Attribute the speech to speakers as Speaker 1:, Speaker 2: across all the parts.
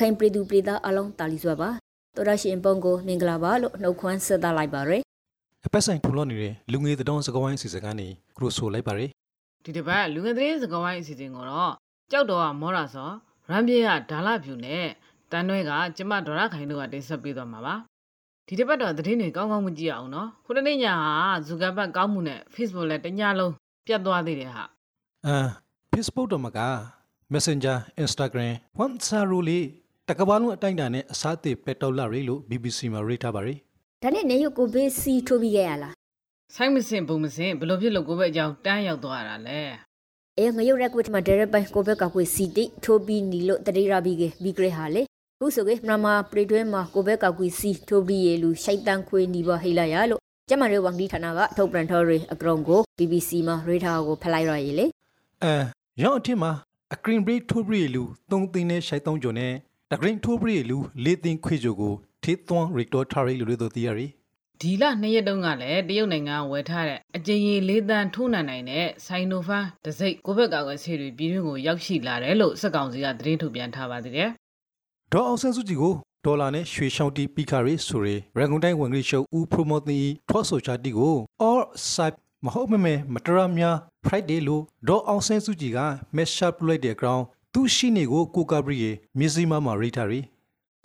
Speaker 1: ခိုင်ပြည်သူပြည်သားအလုံးတာလီစွာပါတော်ရရှင်ပုံကိုမင်္ဂလာပါလို့နှုတ်ခွန်းဆက်သလိုက်ပါရယ်
Speaker 2: အပတ်ဆိုင်ထူလို့နေတဲ့လူငယ်တတော်စကားဝိုင်းအစီအစဉ်ကနေကရိုဆိုလိုက်ပါရယ်
Speaker 3: ဒီတစ်ပတ်လူငယ်သတင်းစကားဝိုင်းအစီအစဉ်ကိုတော့ကြောက်တော်ကမောရာစောရန်ပြေကဒါလဖြူနဲ့တန်တွဲကကျမဒေါရခိုင်တို့ကတင်ဆက်ပေးသွားမှာပါဒီတစ်ပတ်တော့သတင်းတွေကောင်းကောင်းမကြည့်အောင်နော်ခုတနေ့ညဟာဇူကာဘတ်ကောင်းမှုနဲ့ Facebook လည်းတညလုံးပြတ်သွားသေးတယ်ဟာ
Speaker 2: အာ Facebook တော့မက Messenger Instagram WhatsApp ရိုလေး တကဘာလုံးအတိုင်းအတာနဲ့အစားအသစ်ပက်တော်လာရီလို့ BBC မှာရေးထားပါရယ်
Speaker 1: ဒါနဲ့နေရုပ်ကိုဘေးစီထိုးပြီးခဲ့ရလား
Speaker 3: ဆိုင်မစင်ပုံမစင်ဘယ်လိုဖြစ်လို့ကိုယ့်ဘက်အကြောင်းတန်းရောက်သွားတာလဲ
Speaker 1: အဲငရုပ်ရက်ကွတ်မှာဒရက်ပိုင်ကိုဘက်ကကွေစီတိထိုးပြီးနီလို့တတိရပြီးကဘီဂရဟာလေခုဆိုကေမမပရိတွဲမှာကိုဘက်ကကွေစီထိုးပြီးရလူရှိုက်တန်ခွေနီဘဟိလာရလို့ကျမရေဝန်ဒီဌာနကထုတ်ပြန်ထော်ရီအကရုံကို BBC မှာရေးထားကိုဖလိုက်ရရည်လေ
Speaker 2: အဲရောင်းအထင်မှာအကရင်ဘရိထိုးဘရိလူ3သိန်းနဲ့ရှိုက်3ကျော်နဲ့ တကရင်ထိုးဘရိလူ4သိန်းခွေကျော်ကိုထေးသွန်းရီတော်ထားရီလို့တို့သိရရီ
Speaker 3: ဒီလနှစ်ရက်တုန်းကလည်းတရုတ်နိုင်ငံကဝယ်ထားတဲ့အကြိမ်ရေလေးတန်းထိုးနိုင်နိုင်တဲ့ဆိုင်နိုဖန်တစိ့ကိုဘက်ကကွယ်ဆေးတွေပြည်တွင်းကိုရောက်ရှိလာတယ်လို့စက်ကောင်စီကသတင်းထုတ်ပြန်ထားပါသေးတယ်
Speaker 2: ဒေါ်အောင်ဆန်းစုကြည်ကိုဒေါ်လာနဲ့ရွှေရှောင်းတီပီခါရီဆိုရယ်ရန်ကုန်တိုင်းဝန်ကြီးချုပ်ဦးပရိုမိုတီထွတ်ဆိုချာတီကို all side မဟုတ်မမဲမတရများ Friday လို့ဒေါ်အောင်ဆန်းစုကြည်က measure ပလိုက်တဲ့အကြောင်း သူရှိနေကိုကိုကာဘရီရဲ့မြစည်းမမှာရိထားရီ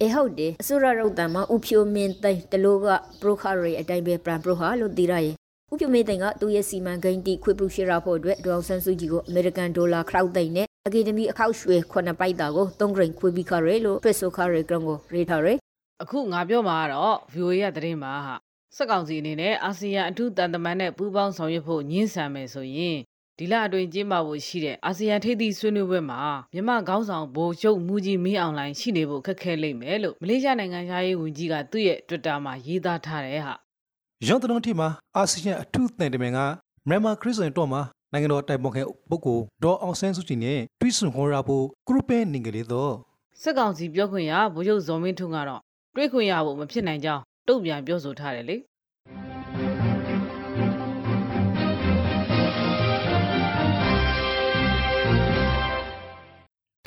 Speaker 1: အေဟုတ်တယ်အစိုးရရုပ်တံမှာဥဖြိုမင်းသိန်းတလို့ကပရိုခါရီအတိုင်းပဲပရန်ပရိုဟာလို့သိရရဲ့ဥဖြိုမင်းသိန်းကသူ့ရဲ့စီမံကိန်းတိခွေပလူရှေရာဖို့အတွက်ဒေါအောင်ဆန်းစုကြည်ကိုအမေရိကန်ဒေါ်လာခရောက်သိန်းနဲ့အကယ်ဒမီအခောက်ရွှေခုနှစ်ပိုက်တာကိုသုံးဂရိန်ခွေပြီးခရဲလို့ဖက်ဆိုခရဲကရုံကိုရေးထားရဲ
Speaker 3: အခုငါပြောမှာကတော့ VOA ရသတင်းမှာဟာစက်ကောင်စီအနေနဲ့အာဆီယံအထူးတန်တမန်နဲ့ပူးပေါင်းဆောင်ရွက်ဖို့ညှင်းဆန်မယ်ဆိုရင် ဒီလအတွင်းကျင်းပဖို့ရှိတဲ့အာဆီယံထိပ်သီးဆွေးနွေးပွဲမှာမြန်မာခေါင်းဆောင်ဗိုလ်ချုပ်မူကြီးမင်းအောင်လှိုင်ရှိနေဖို့ခက်ခဲလိမ့်မယ်လို့မလေးရှားနိုင်ငံသားရေးဝန်ကြီးကသူ့ရဲ့ Twitter မှာရေးသားထားတယ်ဟာ
Speaker 2: ရောင်းတလုံးတီမှာအာဆီယံအထူးတန်တမန်ကမြန်မာခရစ်စတန်တော့မှာနိုင်ငံတော်တိုင်ပင်ခံပုဂ္ဂိုလ်ဒေါ်အောင်ဆန်းစုကြည်နဲ့တွိဆွန်ဟောရာဖို့ဂရုပဲနေကလေးတော့
Speaker 3: စက်ကောင်စီပြောခွင့်ရဗိုလ်ချုပ်ဇော်မင်းထွန်းကတော့တွေးခွင့်ရဖို့မဖြစ်နိုင်ကြောင်းတုံ့ပြန်ပြောဆိုထားတယ်လေ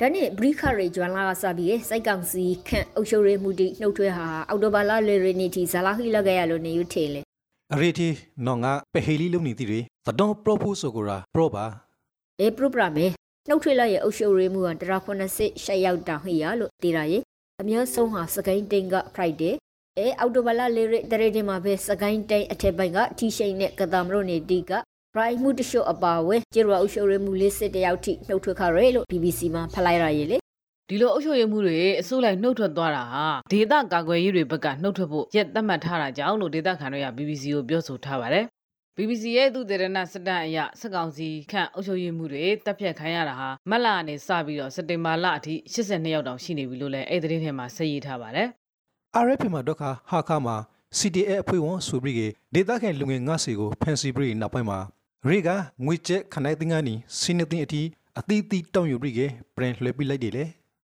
Speaker 1: ဒါနဲ့ဘရိခရီဂျွမ်လာကစပြီးရဲ့စိုက်ကောင်စီခန့်အုပ်ချုပ်ရေးမှုတိနှုတ်ထွေးဟာအော်တိုဘာလလေရီနီတီဇာလာဟီလကရလို့နေယူထေလေ
Speaker 2: အရေတီနော်ငါပဟေလီလုံနေတီတွေသတော်ပရိုပိုဆိုကိုရာပရိုပါ
Speaker 1: အေပရပရမေနှုတ်ထွေးလိုက်ရဲ့အုပ်ချုပ်ရေးမှုကတရာ80ရှက်ရောက်တောင်ဟိရလို့သိရရဲ့အမျိုးဆုံးဟာစကိုင်းတိန်က Friday အဲအော်တိုဘာလလေရီတရေဒီမှာပဲစကိုင်းတိန်အထက်ပိုင်းကထီရှိန်နဲ့ကတမ်ရိုနေတီက Prime မှုတရှို့အပါဝဲကျေရအုပ်ချုပ်ရေးမှုလေးစစ်တယောက်ထိနှုတ်ထွက်ခရဲလို့ BBC မှာဖလိုက်ရရဲ့လေ
Speaker 3: ဒီလိုအုပ်ချုပ်ရေးမှုတွေအစိုးလိုက်နှုတ်ထွက်သွားတာဟာဒေသကာကွယ်ရေးတွေဘက်ကနှုတ်ထွက်ဖို့ရက်သတ်မှတ်ထားတာကြောင့်လို့ဒေသခံတွေက BBC ကိုပြောဆိုထားပါတယ်။ BBC ရဲ့သူတေရနာစတန်အရစက်ကောင်စီခန့်အုပ်ချုပ်ရေးမှုတွေတပ်ဖြတ်ခိုင်းရတာဟာမတ်လကနေစပြီးတော့စက်တင်ဘာလအထိ82ရောက်တောင်ရှိနေပြီလို့လည်းအဲ့ဒီသတင်းထဲမှာဆက်ရေးထားပါတယ်
Speaker 2: RFP မှာတော့ခါဟာခါမှာ CTA အဖွဲ့ဝင်ဆိုပြီးကဒေတာခဲလူငယ်ငါစီကိုဖန်စီပြီးနောက်ပိုင်းမှာ ရေကငွေကျက်ခနိုင်တင်ကနေစီနေတင်အထိအသီးသီးတောင်းယူပြီးကပရင်လှည့်ပြီးလိုက်တယ်လေ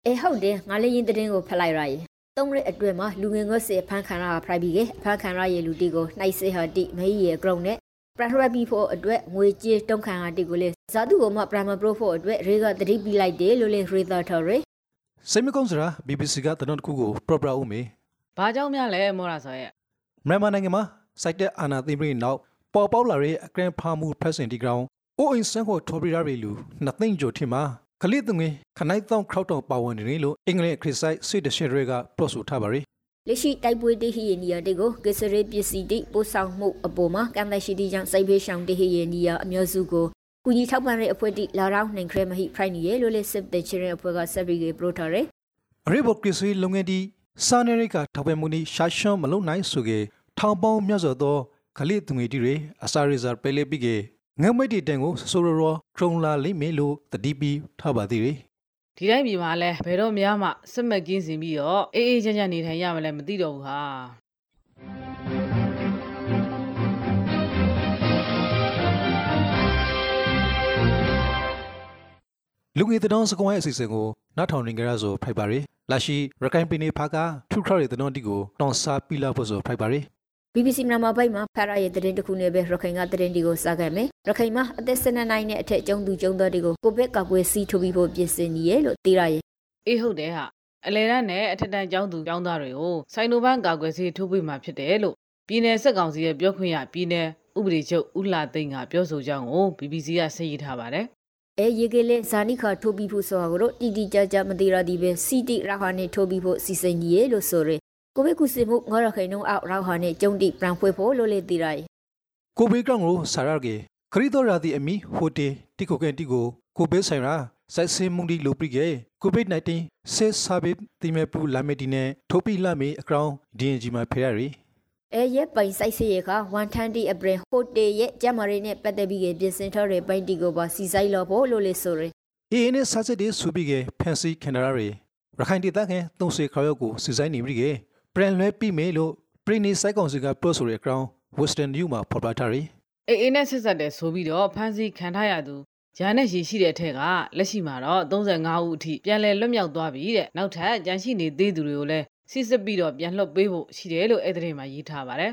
Speaker 1: အေဟုတ်တယ်ငါလည်းရင်သတင်းကိုဖလိုက်ရရဲ့သုံးရက်အတွင်းမှာလူငယ်ငွေစေဖန်ခံရတာဖရိုက်ပြီးကဖန်ခံရရဲ့လူတီကိုနှိုက်စေဟာတိမဟီရဲ့ ground နဲ့ပရဟရဘီဖို့အတွက်ငွေကြေးတုံးခံရတိကိုလေဇာတုကိုမှပရမပရိုဖို့အတွက်ရေကတတိပြီးလိုက်တယ်လို့လေရေသာထော်ရယ်
Speaker 2: စိတ်မကောင်းစရာ BBC ကတတော်တစ်ခုကို proper ဦးမေ။
Speaker 3: ဘာကြောင့်များလဲမောရာဆိုရဲ့
Speaker 2: မြန်မာနိုင်ငံမှာစိုက်တဲ့အာနာသိမ့်ပြီးနောက် ပေါ်ပေါက်လာတဲ့အကရန်ဖာမှု present ဒီ ground အိုအင်ဆန်ကိုထော်ပရီရာရီလူနှစ်သိန်းကျော်ထင်မှာခလိတုငယ်ခနိုင်တောင်းခရောက်တော့ပါဝင်နေလို့အင်္ဂလိပ်ခရစ်ဆိုင်ဆွေဒရှယ်တွေကပြောဆိုထားပါရီ
Speaker 1: လက်ရှိတိုက်ပွဲတဟိယနီယာတေကိုကစ္စရေပစ္စည်းတိပို့ဆောင်မှုအပေါ်မှာကံတရှိတီကြောင့်စိုက်ဖေးရှောင်းတဟိယနီယာအမျိုးစုကိုကူညီထောက်ပံ့တဲ့အဖွဲ့တိလာရောက်နိုင်ခရမဟိဖရိုင်နီရဲ့လို့လေစစ်တဲ့ချရင်အဖွဲ့ကဆက်ပြီးပရိုထားရယ်
Speaker 2: အရေဘော့ကရစ်ဆွေလုံငယ်ဒီစာနယ်ရိကထောက်ပံ့မှုနီရှာရှွန်မလုံနိုင်ဆိုကေထောင်ပေါင်းမြတ်စွာသော ခလိတုငယ်ဒီတွေအစာရီဇာပဲလေပြီးကေငမွေတီတန်ကိုဆိုရိုရောထရုံလာလိမ့်မယ်လို့တတိပီထားပါသေးတယ်။
Speaker 3: ဒီတိုင်းပြည်မှာလဲဘယ်တော့မှမှစစ်မှတ်ကင်းစင်ပြီးတော့အေးအေးချမ်းချမ်းနေထိုင်ရမလဲမသိတော့ဘူးဟာ။
Speaker 2: လူငယ်တောင်စကွိုင်းအစီအစဉ်ကိုနောက်ထောင်နေကြရဆိုဖိုက်ပါရီလာရှိရခိုင်ပြည်နယ်ဖာကထူခရရဲ့တောင်တီကိုတောင်စာပီလာဖို့ဆိုဖိုက်ပါရီ
Speaker 1: BBC မြန်မာဘိုက်မှာဖရရဲ့သတင်းတစ်ခုနဲ့ပဲရခိုင်ကသတင်းတွေကိုစခဲ့မယ်ရခိုင်မှာအသက်12နှစ်နဲ့အထက်ကျုံသူကျုံသားတွေကိုကိုဗစ်ကာကွယ်စီးထိုးပြီးဖို့ပြင်ဆင်နေရလို့သိရရဲ့
Speaker 3: အေးဟုတ်တယ်ဟာအလဲရန်နဲ့အထက်တန်းကျောင်းသူကျောင်းသားတွေကိုစိုင်နိုဘန်ကာကွယ်ဆေးထိုးပေးမှာဖြစ်တယ်လို့ပြည်내စစ်ကောင်စီရဲ့ပြောခွင့်ရပြည်내ဥပဒေချုပ်ဦးလာသိန်းကပြောဆိုကြောင်းကို BBC ကဆက်ရေးထားပါတယ်
Speaker 1: အဲရေကလေးဇာနိခါထိုးပြီးဖို့ဆိုတာကိုတော့တီတီကြကြမသေးရသည်ပဲစီတီရာဟာနဲ့ထိုးပြီးဖို့စီစဉ်ကြီးရဲ့လို့ဆိုရယ် ကိုဗစ်ကူစစ်မှုငေါရခိုင်နှုံအောက်ရာဟာနဲ့ကျုံတိပရန်ဖွေဖို့လို့လေတည်ရယ်
Speaker 2: ကိုဘေးကောင်ကိုဆာရကေခရီးတော်ရာသီအမီဟိုတေတီကိုကန်တီကိုကိုဘေးဆိုင်ရာစိုက်စင်းမှုဒီလိုပရိကေကိုဗစ် -19 ဆေးဆာဘစ်တီမေပူလာမီတီနဲ့ထိုပီလာမီအကောင် DNG မှာဖရရီ
Speaker 1: အဲရဲ့ပိုင်ဆိုင်စရက120အပရင်ဟိုတေရဲ့ကျမရီနဲ့ပတ်သက်ပြီးပြင်ဆင်ထားတဲ့ပိုင်တီကိုပါစီဆိုင်လို့ဖို့လို့လေဆိုရယ်
Speaker 2: အေးနဲ့ဆာစစ်ဒီဆူပီကေဖန်စီကန်နာရီရခိုင်ဒေသခံသုံးစေခရော့ကိုစီဆိုင်နေပြီကေ ပရန်လွဲပြီးမေလို့ပရီနီစိုက်ကောင်စီကပရိုဆိုရအကောင် Western New မှာဖော်ပြထားရီ
Speaker 3: အေးအေးနဲ့ဆက်ဆက်တဲ့ဆိုပြီးတော့ဖမ်းဆီးခံထားရသူဂျာနဲ့ရည်ရှိတဲ့အထက်ကလက်ရှိမှာတော့35ဦးအထိပြန်လည်လွတ်မြောက်သွားပြီတဲ့နောက်ထပ်ကြန့်ရှိနေသေးသူတွေကိုလည်းစစ်စစ်ပြီးတော့ပြန်လွှတ်ပေးဖို့ရှိတယ်လို့အဲ့ဒီထဲမှာရေးထားပါတယ်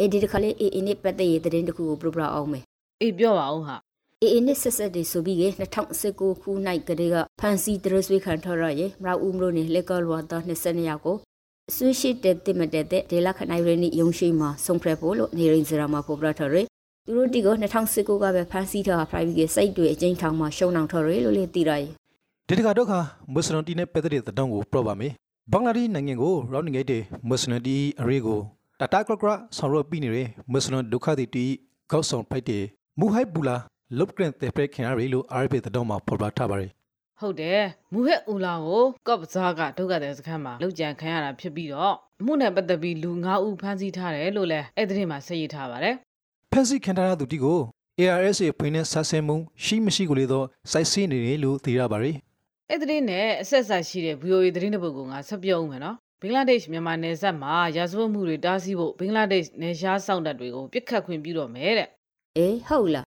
Speaker 1: အဲဒီတခါလေးအေးအေးနဲ့ပတ်သက်ရေးသတင်းတစ်ခုကိုပြပြအောင်မယ်
Speaker 3: အေးပြောပါဦးဟာ
Speaker 1: အေးအေးနဲ့ဆက်ဆက်တွေဆိုပြီးက2019ခု၌ကလေးကဖန်စီဒရစ်ဝေခံထားရရဲ့မရဦးမလို့နဲ့လက်ကလောတာ22ယောက်ကိုအ ဆွေရှိတဲ့တိမတက်တဲ့ဒေလခနိုင်ရင်းရုံရှိမှာဆုံးဖြတ်ဖို့လို့နေရင်စရာမှာပေါ်ပြထားရယ်သူတို့တီကို2019ကပဲဖန်စီထား private ကစိတ်တွေအကျဉ်းထောင်မှာရှုံအောင်ထားရယ်လို့လေသိရရဲ့
Speaker 2: ဒီတကတော့ခါမွတ်စလင်တီနဲ့ပတ်သက်တဲ့တောင်းကိုပြောပါမယ်ဘင်္ဂလားဒေ့ရှ်နိုင်ငံကိုရောင်းနေခဲ့တဲ့မွတ်စလင်တီအရေးကိုတတာကရကရဆောင်ရွက်ပြီးနေတဲ့မွတ်စလင်ဒုက္ခသည်တီကောက်ဆောင်ဖိုက်တဲ့မူဟိုက်ဘူလာလုတ်ကရင်တဲ့ပရက်ခင်ရလို့ RP တောင်းမှာဖော်ပြထားပါတယ်
Speaker 3: ဟုတ်တယ်မူဟက်ဦးလာကိုကော့ပဇာကဒုက္ခသည်စခန်းမှာလောက်ကြံခံရတာဖြစ်ပြီးတော့အမှုနဲ့ပတ်သက်ပြီးလူ9ဦးဖမ်းဆီးထားတယ်လို့လည်းအဲ့ဒီထဲမှာဆက်ရေးထားပါတယ်
Speaker 2: ဖက်စီခင်ထားသူတီကို ARS ရဲ့ဖွင့်တဲ့ဆာဆင်မှုရှိမရှိကိုလေတော့စိုက်စင်းနေတယ်လို့သိရပါတယ်
Speaker 3: အဲ့ဒီနဲ့အဆက်ဆက်ရှိတဲ့ VOA သတင်းတစ်ပုဒ်ကိုငါဆက်ပြောဦးမယ်နော်ဘင်္ဂလားဒေ့ရှ်မြန်မာနယ်စပ်မှာရာဇဝတ်မှုတွေတားဆီးဖို့ဘင်္ဂလားဒေ့ရှ်နယ်ရှားစောင့်တပ်တွေကိုပြစ်ခတ်ခွင့်ပြုတော့မယ်တဲ့
Speaker 1: အေးဟုတ်လား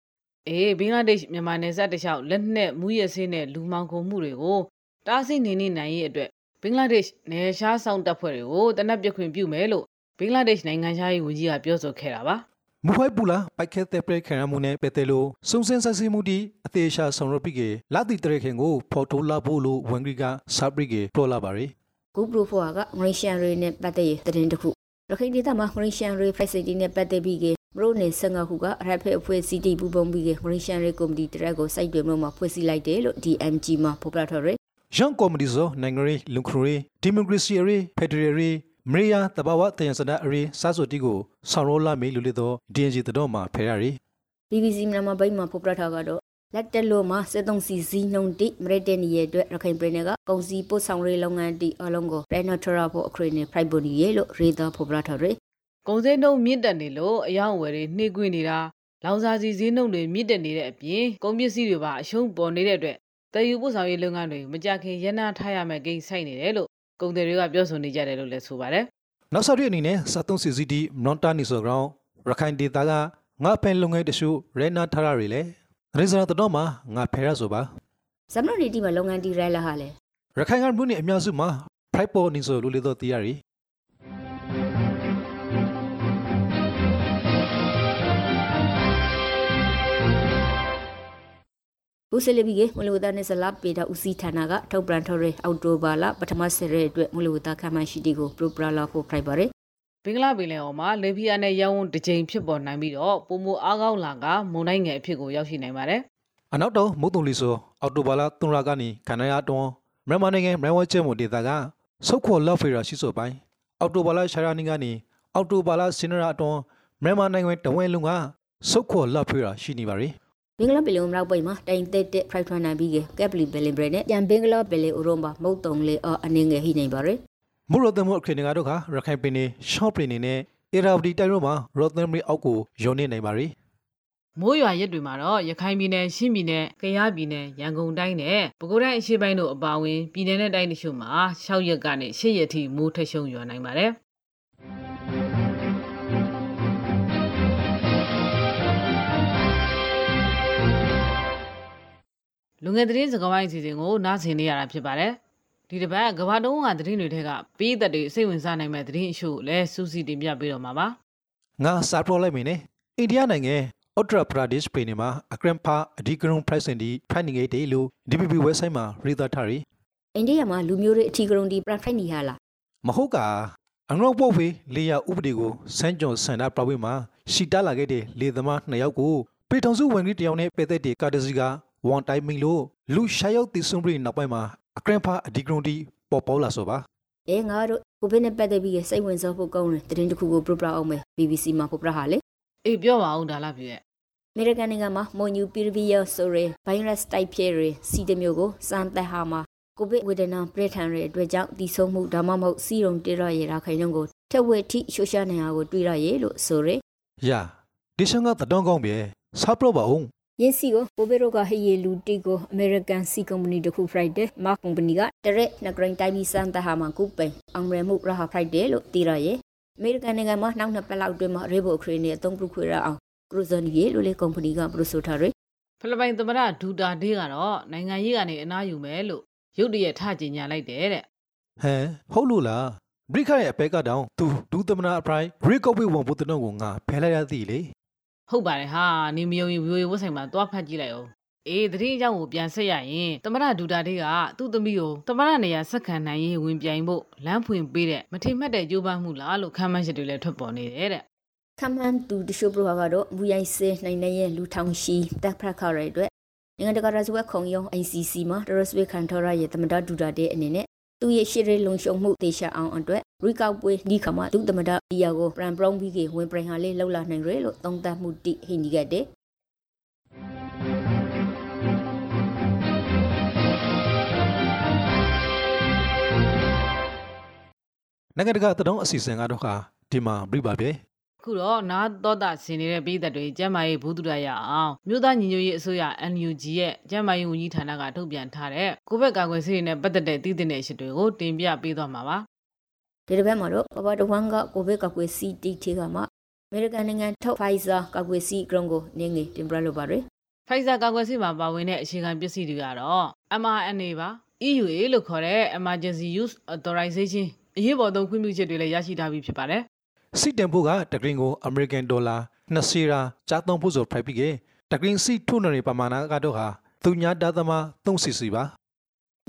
Speaker 3: အေးဘင်္ဂလားဒေ့ရှ်မြန်မာနယ်စပ်တစ်လျှောက်လက်နက်မူရဆေးနဲ့လူမှောင်ခိုမှုတွေကိုတားဆီးနေနေနိုင်ရဲ့အတွက်ဘင်္ဂလားဒေ့ရှ်နယ်ရှားစောင့်တပ်ဖွဲ့တွေကိုတနက်ပြစ်ခွင့်ပြုမယ်လို့ဘင်္ဂလားဒေ့ရှ်နိုင်ငံခြားရေးဝန်ကြီးကပြောဆိုခဲ့တာပါ
Speaker 2: မူဟိုက်ဘူလာပိုက်ခဲတဲ့ပရက်ခင်ရမှုနဲ့ပတ်သက်လို့စုံစမ်းစစ်ဆေးမှုတီအသေးရှာဆောင်ရွက်ပြီးကလာတီတရခင်ကိုဖော်ထုတ်လာဖို့လို့ဝန်ဂရီကစာပရိကေပြောလာပါတယ်
Speaker 1: ဂူပရိုဖိုကငရိရှန်ရီနဲ့ပတ်သက်ရေးသတင်းတစ်ခုရခိုင်ဒေသမှာငရိရှန်ရီ facility နဲ့ပတ်သက်ပြီးက မရိုနေဆငါခုကရဖက်အဖွဲ့စီတီပူပုံပြီးကငရိရှန်ရီကော်မတီတရက်ကိုစိုက်တွေမှာဖွဲ့စည်းလိုက်တယ်လို့ DMG မှာဖော်ပြထားတယ်
Speaker 2: ရန်ကော်မတီဆိုနိုင်ငံရေးလုံခရေးဒီမိုကရေစီရေးဖက်ဒရယ်ရေးမရိယာတဘာဝတယံစဒအရေးစာစုတီကိုဆောင်ရောလာမေလို့လေတော့ DNG တော့မှာဖဲရရီ
Speaker 1: BBC မြန်မာဘိုင်းမှာဖော်ပြထားကတော့လက်တလို့မှာစစ်သုံးစီစီနှုံတိမရတဲ့နေရဲ့အတွက်ရခိုင်ပြည်နယ်ကကုန်စည်ပို့ဆောင်ရေးလုပ်ငန်းတီအလုံးကို Renotera ဖို့အခရီးနဲ့ Private Body ရဲ့လို့ရေးသားဖော်ပြထားတယ်
Speaker 3: ကုန်စည်နှုန်းမြင့်တက်နေလို့အယောင်ဝယ်တွေနှိမ့်ကွင်းနေတာလောင်စာစီဈေးနှုန်းတွေမြင့်တက်နေတဲ့အပြင်ကုန်ပစ္စည်းတွေပါအရှုံးပေါ်နေတဲ့အတွက်တည်ယူပို့ဆောင်ရေးလုပ်ငန်းတွေမကြခင်ရန်နာထားရမယ့်ကိန်းဆိုင်နေတယ်လို့ကုန်သည်တွေကပြောဆိုနေကြတယ်လို့လည်းဆိုပါတယ်
Speaker 2: နောက်ဆက်ရအနေနဲ့စာသုံးစီစီတီမွန်တာနီဆိုကောင်ရခိုင်ဒေတာကငါဖဲလုံငယ်တရှုရဲနာထားရရီလေရေစရာတော့မှာငါဖဲရဆိုပါ
Speaker 1: ဇမနနီတီမှာလုပ်ငန်းတီရဲလာဟာလေ
Speaker 2: ရခိုင်ကမြို့နယ်အများစုမှာ private ပေါ်နေဆိုလို့လေတော့တရားရီ
Speaker 1: ဘူးစလဘီကမလူဝဒနဲ့ဇလာပေတာဦးစီးဌာနကထုတ်ပြန်ထော်ရဲအောက်တိုဘာလပထမဆယ်ရဲအတွက်မလူဝဒခမရှိတီကိုပရိုပရာလာဖို့ဖိုက်ပါရယ်
Speaker 3: ဘင်္ဂလားပင်လယ်အော်မှာလေဗီယာနဲ့ရောင်းဝန်းတစ်ကြိမ်ဖြစ်ပေါ်နိုင်ပြီးတော့ပုံမအားကောင်းလာကမုန်တိုင်းငယ်အဖြစ်ကိုရောက်ရှိနိုင်ပါတယ်
Speaker 2: အနောက်တော့မုတ်တုံလီဆိုအော်တိုဘာလာ3လကနေခန္ဓာရအတွန်းမြန်မာနိုင်ငံမြန်မာကျဲမိုဒေတာကစုတ်ခေါ်လောက်ဖေရာရှိဆိုပိုင်းအော်တိုဘာလာရှာရာနီကနေအော်တိုဘာလာစင်နရာအတွန်းမြန်မာနိုင်ငံတဝဲလုံးကစုတ်ခေါ်လောက်ဖေရာရှိနေပါရီ
Speaker 1: ဘင်္ဂလားပီလုံရောက်ပိတ်မှာတိုင်တက်တက်ဖရိုက်ထွန်နိုင်ပြီးကကက်ပလီဘယ်လင်ဘရနဲ့ပြန်ဘင်္ဂလားပီလေဥရောမှာမုတ်တုံလေအနေငယ်ဟိနေပါရယ်
Speaker 2: မူရတမှုအခရင်ကတော့ခရခိုင်ပင်နေရှော့ပရင်နေနဲ့အေရာဝတီတိုင်ရောမှာရော့သမ်မရီအောက်ကိုယုံနေနိုင်ပါရီ
Speaker 3: မိုးရွာရက်တွေမှာတော့ရခိုင်ပြည်နယ်ရှမ်းပြည်နယ်ကယားပြည်နယ်ရန်ကုန်တိုင်းနဲ့ပဲခူးတိုင်းအရှေ့ပိုင်းတို့အပါအဝင်ပြည်နယ်နဲ့တိုင်းတချို့မှာ6ရက်ကနေ8ရက်ထိမိုးထက်ရှုံရွာနိုင်ပါတယ် လူငယ်သတင်းစကားဝိုင်းအစီအစဉ်ကိုနားဆင်နေရတာဖြစ်ပါတယ်ဒီတစ်ပတ်ကဘာတုံးကသတင်းတွေထက်ကပေးသက်တွေစိတ်ဝင်စားနိုင်မဲ့သတင်းအချို့လည်းစူးစီးတင်ပြပေးတော့မှာပါ
Speaker 2: ငါစာပရိုလိုက်မင်းနေအိန္ဒိယနိုင်ငံအော်တရာပရာဒစ်ပြည်နယ်မှာအကရန်ဖာအဒီဂရုံပရိုက်စင်ဒီဖိုင်နင်းဂိတ်တေလို့ DPP website မှာရေးသားထားရီ
Speaker 1: အိန္ဒိယမှာလူမျိုးတွေအထီကရုံဒီပရဖိုက်နီဟာလား
Speaker 2: မဟုတ်ကအငရော့ပေါ့ဖေးလေယာဥပဒေကိုစန်းကြုံစန္ဒပရဝေမှာရှီတာလာခဲ့တဲ့လေသမားနှစ်ယောက်ကိုပေထုံစုဝင်ကြီးတယောက်နဲ့ပဲသက်တဲ့ကာတစီက ဝန်တိုင်းမင်းလို့လူရှာရောက်တည်ဆုံပြီးနောက်ပိုင်းမှာအကရန်ဖာအဒီဂရွန်တီပေါ်ပေါ်လာဆိုပါ
Speaker 1: အဲငါတို့ကိုဗစ်နဲ့ပတ်သက်ပြီးစိတ်ဝင်စားဖို့ကောင်းတယ်တရင်တစ်ခုကိုပြပြအောင်မယ် BBC မှာပြပြဟာလေ
Speaker 3: အေးပြောပါဦးဒါလာပြည့်ရဲ့
Speaker 1: အမေရိကန်နိုင်ငံမှာမွန်ယူပီရဗီယာဆိုရဲဗိုင်းရပ်စ်တိုက်ဖျက်ရစီတမျိုးကိုစမ်းသပ်ဟာမှာကိုဗစ်ဝေဒနာပြည့်ထန်ရတဲ့အတွက်ကြောင့်တည်ဆုံမှုဒါမှမဟုတ်စီရုံတေရရရာခိုင်နှုန်းကိုထက်ဝက်ထိရှုရှာနေအောင်ကိုတွေးရရလို့ဆိုရဲ
Speaker 2: ယာဒီရှန်ကတတော်ကောင်းပဲစားပလို့ပါအောင်
Speaker 1: ယင်းစီကိုကိုဗစ်ရောဂါဟေးရလူတီကိုအမေရိကန်စီကုမ္ပဏီတစ်ခု Friday မာကုမ္ပဏီကတရက်နဂရိန်တိုင်းပြီးစမ်းသပ်ဟာမှာကုပိန်အောင်ရမှုရဟာ Friday လို့တည်ရရအမေရိကန်နိုင်ငံမှာနောက်နှစ်ပတ်လောက်အတွင်းမှာရေဘိုခရီနဲ့အသုံးပြုခွေရအောင်ကရူဇန်ရီလို့လေကုမ္ပဏီကပရိုဆိုထားရ
Speaker 3: ဖိလစ်ပိုင်သမ္မတဒူတာဒေးကတော့နိုင်ငံရေးကနေအနားယူမယ်လို့ရုတ်တရက်ထကြင်ညာလိုက်တယ်တဲ့
Speaker 2: ဟမ်ဟုတ်လို့လားဘရိခရဲ့အပဲကတောင်သူဒူးသမနာအပရိုင်ရီကော့ဝေဝန်ဘုတ်တုံကိုငါဖဲလိုက်ရသည်လေ
Speaker 3: ဟုတ်ပါတယ်ဟာနေမယုံရင်ဝေဝတ်ဆိုင်မှာသွားဖတ်ကြည့်လိုက်အောင်အေးတတိအကြောင်းကိုပြန်ဆက်ရရင်သမ္မတဒူတာဒေးကသူ့သမီးကိုသမ္မတနေရာဆက်ခံနိုင်ရေးဝင်ပြိုင်ဖို့လမ်းဖွင့်ပေးတဲ့မထိမှတ်တဲ့ကြိုးပမ်းမှုလားလို့ခမ်းမှန်းချက်တွေလည်းထွက်ပေါ်နေတယ်တဲ့
Speaker 1: ခမန်တူတရှိုးပရိုကတော့မူရိုက်စဲနိုင်တဲ့လူထောင်ရှိတက်ဖရက်ခရတဲ့အတွက်နိုင်ငံတကာရာဇဝတ်ခုံရုံး ICC မှာတရစဝေခန်ထော်ရရဲ့သမ္မတဒူတာတဲ့အနေနဲ့ သူရဲ့ရှေ့ရေးလုံခြုံမှုတေချာအောင်အတွက်ရီကောက်ပွဲဒီခါမှာဒုသမ္မတဒီယာကိုပရန်ပရုံးပြီးကဝင်ပရင်ဟာလေးလှုပ်လာနိုင်ရလို့သုံးသပ်မှုတိဟိနီကတဲ့
Speaker 2: နိုင်ငံတကာတတော်အစီအစဉ်ကတော့ခါဒီမှာပြပါပဲ
Speaker 3: ခုတော့နာတော်တာဆင်နေတဲ့ပြည်သက်တွေကျမ်းမာရေးဘူးသူရရအောင်မြို့သားညီညွတ်ရေးအစိုးရ NUG ရဲ့ကျမ်းမာရေးဝန်ကြီးဌာနကထုတ်ပြန်ထားတဲ့ကိုဗစ်ကာကွယ်ဆေးတွေနဲ့ပတ်သက်တဲ့တည်တဲ့ရှစ်တွေကိုတင်ပြပေးသွားမှာပါ
Speaker 1: ဒီတစ်ပတ်မှာတော့ကမ္ဘာတဝန်းကကိုဗစ်ကာကွယ်ဆေးတိထေကမှာအမေရိကန်နိုင်ငံထုတ် Pfizer ကာကွယ်ဆေးကရုံကိုနင်းငယ်တင်ပြလိုပါရယ်
Speaker 3: Pfizer ကာကွယ်ဆေးမှာပါဝင်တဲ့အခြေခံပစ္စည်းတွေကတော့ mRNA ပါ EUA လို့ခေါ်တဲ့ Emergency Use Authorization အရေးပေါ်သုံးခွင့်ပြုချက်တွေလည်းရရှိထားပြီးဖြစ်ပါတယ်
Speaker 2: စီတန်ဖို့ကတဂရင်းကိုအမေရိကန်ဒေါ်လာ2စီရာကြားသုံးဖို့ဆိုဖိုက်ပြီးကတဂရင်းစီထုနေပမာဏကတော့ဟာသူညာဒါသမ3စီစီပါ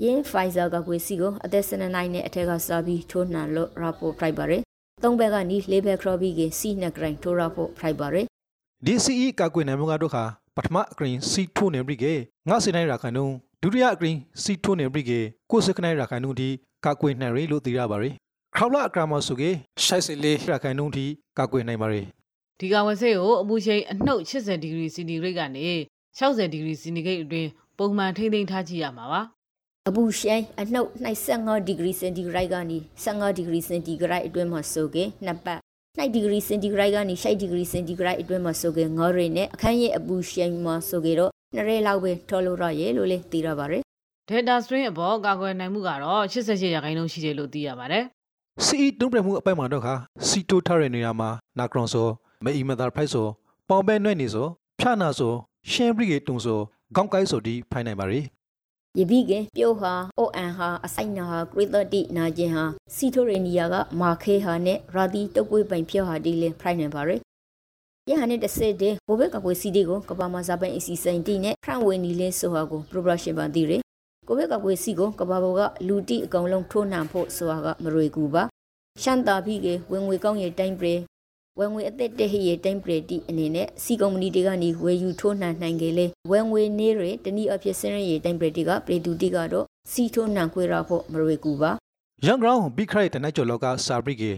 Speaker 1: ယင်း Pfizer ကကွေစီကိုအသက်12နှစ်နဲ့အထက်ကစားပြီးထိုးနှံလို့ rapport ဖိုက်ပါရယ်သုံးဘက်ကနီးလေးဘက်ခရဘီကစီနဂရိုင်ထိုး rapport ဖိုက်ပါရယ်
Speaker 2: ဒီစီအီကကွေနိုင်မှုကတော့ခါပထမအကရင်စီထုနေပြီးကငါစီနိုင်ရာခိုင်နှုန်းဒုတိယအကရင်စီထုနေပြီးကကိုစကနိုင်ရာခိုင်နှုန်းဒီကကွေနိုင်ရလို့သိရပါရယ် ခေါလာအကရာမဆိုကရှိုက်စီလေးရာခိုင်နှုန်းဒီကကွေနိုင်ပါရယ်
Speaker 3: ဒီကာကွယ်ဆေးကိုအပူချိန်အနှုတ်80ဒီဂရီစီနီဂရိတ်ကနေ60ဒီဂရီစီနီဂရိတ်အတွင်းပုံမှန်ထိမ့်သိမ်းထားကြည့်ရမှာပါ
Speaker 1: အပူရှိုင်းအနှုတ်25ဒီဂရီစင်တီဂရိတ်ကနေ15ဒီဂရီစင်တီဂရိတ်အတွင်းမှာဆိုကေနှစ်ပတ်2ဒီဂရီစင်တီဂရိတ်ကနေ6ဒီဂရီစင်တီဂရိတ်အတွင်းမှာဆိုကေငေါ်ရီနဲ့အခန်းရဲ့အပူရှိုင်းမှာဆိုကေတော့နှစ်ရဲလောက်ပဲထော်လို့ရရဲ့လို့လေသိရပါရယ်
Speaker 3: Delta strain အပေါ်ကာကွယ်နိုင်မှုကတော့88ရာခိုင်နှုန်းရှိတယ်လို့သိရပါတယ်
Speaker 2: စီအီတုံးပြမှုအပိုင်မှာတော့ခါစီတိုထားတဲ့နေရာမှာနာကရွန်ဆိုမေအီမသာဖိုက်ဆိုပေါင်ပဲနွဲ့နေဆိုဖြာနာဆိုရှင်းဘရီကေတုံဆိုခေါင်းကိုက်ဆိုဒီဖိုင်နိုင်ပါရယ်
Speaker 1: ယပိကပြိုဟာအိုအန်ဟာအဆိုင်နာဟာဂရိသတိနာကျင်ဟာစီထိုရေနီယာကမာခေဟာနဲ့ရာဒီတုတ်ကွေးပိုင်ဖြောဟာဒီလင်ဖရိုင်နေပါရယ်ယဟန်နဲ့တဆစ်တဲ့ဘိုဘက်ကကွေစီဒီကိုကဘာမဇာပိုင်အစီစင်တီနဲ့ဖရန်ဝေနီလင်းဆိုဟာကိုပရိုပရရှင်ပန်တီရ ယ်ကိုဘက်ကကွေစီကိုကဘာဘောကလူတီအကောင်လုံးထိုးနှံဖို့ဆိုဟာကမရွေကူပါရှန်တာဖီကဝင်ငွေကောင်းရဲ့တိုင်းပရေဝင်ငွေအသက်တဲ့ဟိရဲ့တိုင်းပရေတီအနေနဲ့စီကုမ္ပဏီတွေကနေဝယ်ယူထိုးနှံနိုင်ကြလေဝင်ငွေနေရတနည်းအဖြစ်စင်းရရဲ့တိုင်းပရေတီကပရေတူတီကတော့စီထိုးနှံခွေရဖို့မရွေကူပါ
Speaker 2: ရန်ဂရောင်းဘီခရိုက်တနိုက်ကျော်လောကစာဘရီကေ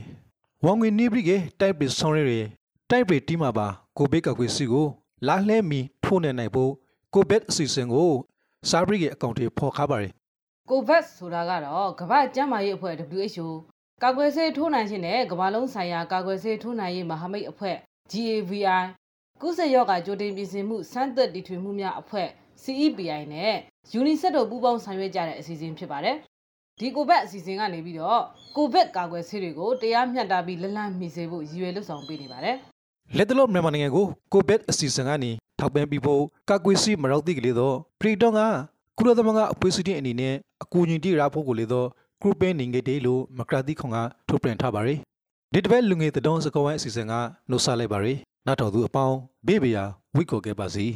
Speaker 2: ဝန်ငွေနေဘရီကေတိုက်ပဆောင်ရယ်တိုက်ပတီမှာပါကိုဘေကကွေစီကိုလာလှဲမီထိုးနေနိုင်ဖို့ကိုဘက်အစီအစဉ်ကို စာဘရီကေအကောင့်တွေဖော်ခါပါရယ်
Speaker 3: COVAX ဆိုတာကတော့ကမ္ဘာ့ကျန်းမာရေးအဖွဲ့ WHO ကာကွယ်ဆေးထိုးနှံခြင်းနဲ့ကမ္ဘာလုံးဆိုင်ရာကာကွယ်ဆေးထိုးနှံရေးမဟာမိတ်အဖွဲ့ GAVI ကုသရောဂါကြိုတင်ပြင်ဆင်မှုစမ်းသပ်တီထွင်မှုများအဖွဲ့ CEPI နဲ့ UNICEF တို့ပူးပေါင်းဆောင်ရွက်ကြတဲ့အစီအစဉ်ဖြစ်ပါတယ်။ဒီ COVAX အစီအစဉ်ကနေပြီးတော့ COVID ကာကွယ်ဆေးတွေကိုတရားမျှတပြီးလက်လန်းမီစေဖို့ရည်ရွယ်လှုပ်ဆောင်ပေးနေပါတယ်။
Speaker 2: လက်တလုံးမြန်မာနိုင်ငံကိုကိုဘက်အစီအစဉ်ကနေ ထောက်ပံ့ပြီးဖို့ကကွေစီမရောက်သည့်ကလေးတော့ပရီတောင်းကကုလသမဂ္ဂအဖွဲ့အစည်းအနေနဲ့အကူအညီတိရဖို့ကိုလေတော့ဂရုပင်းနေငယ်တေးလို့မကရာတိခွန်ကထုတ်ပြန်ထားပါရယ်ဒီတစ်ပတ်လူငယ်တတော်စကောဝိုင်းအစီအစဉ်ကနှုတ်ဆက်လိုက်ပါရယ်နောက်တော်သူအပေါင်းဘေးဘေးယာဝိတ်ကိုခဲ့ပါစီ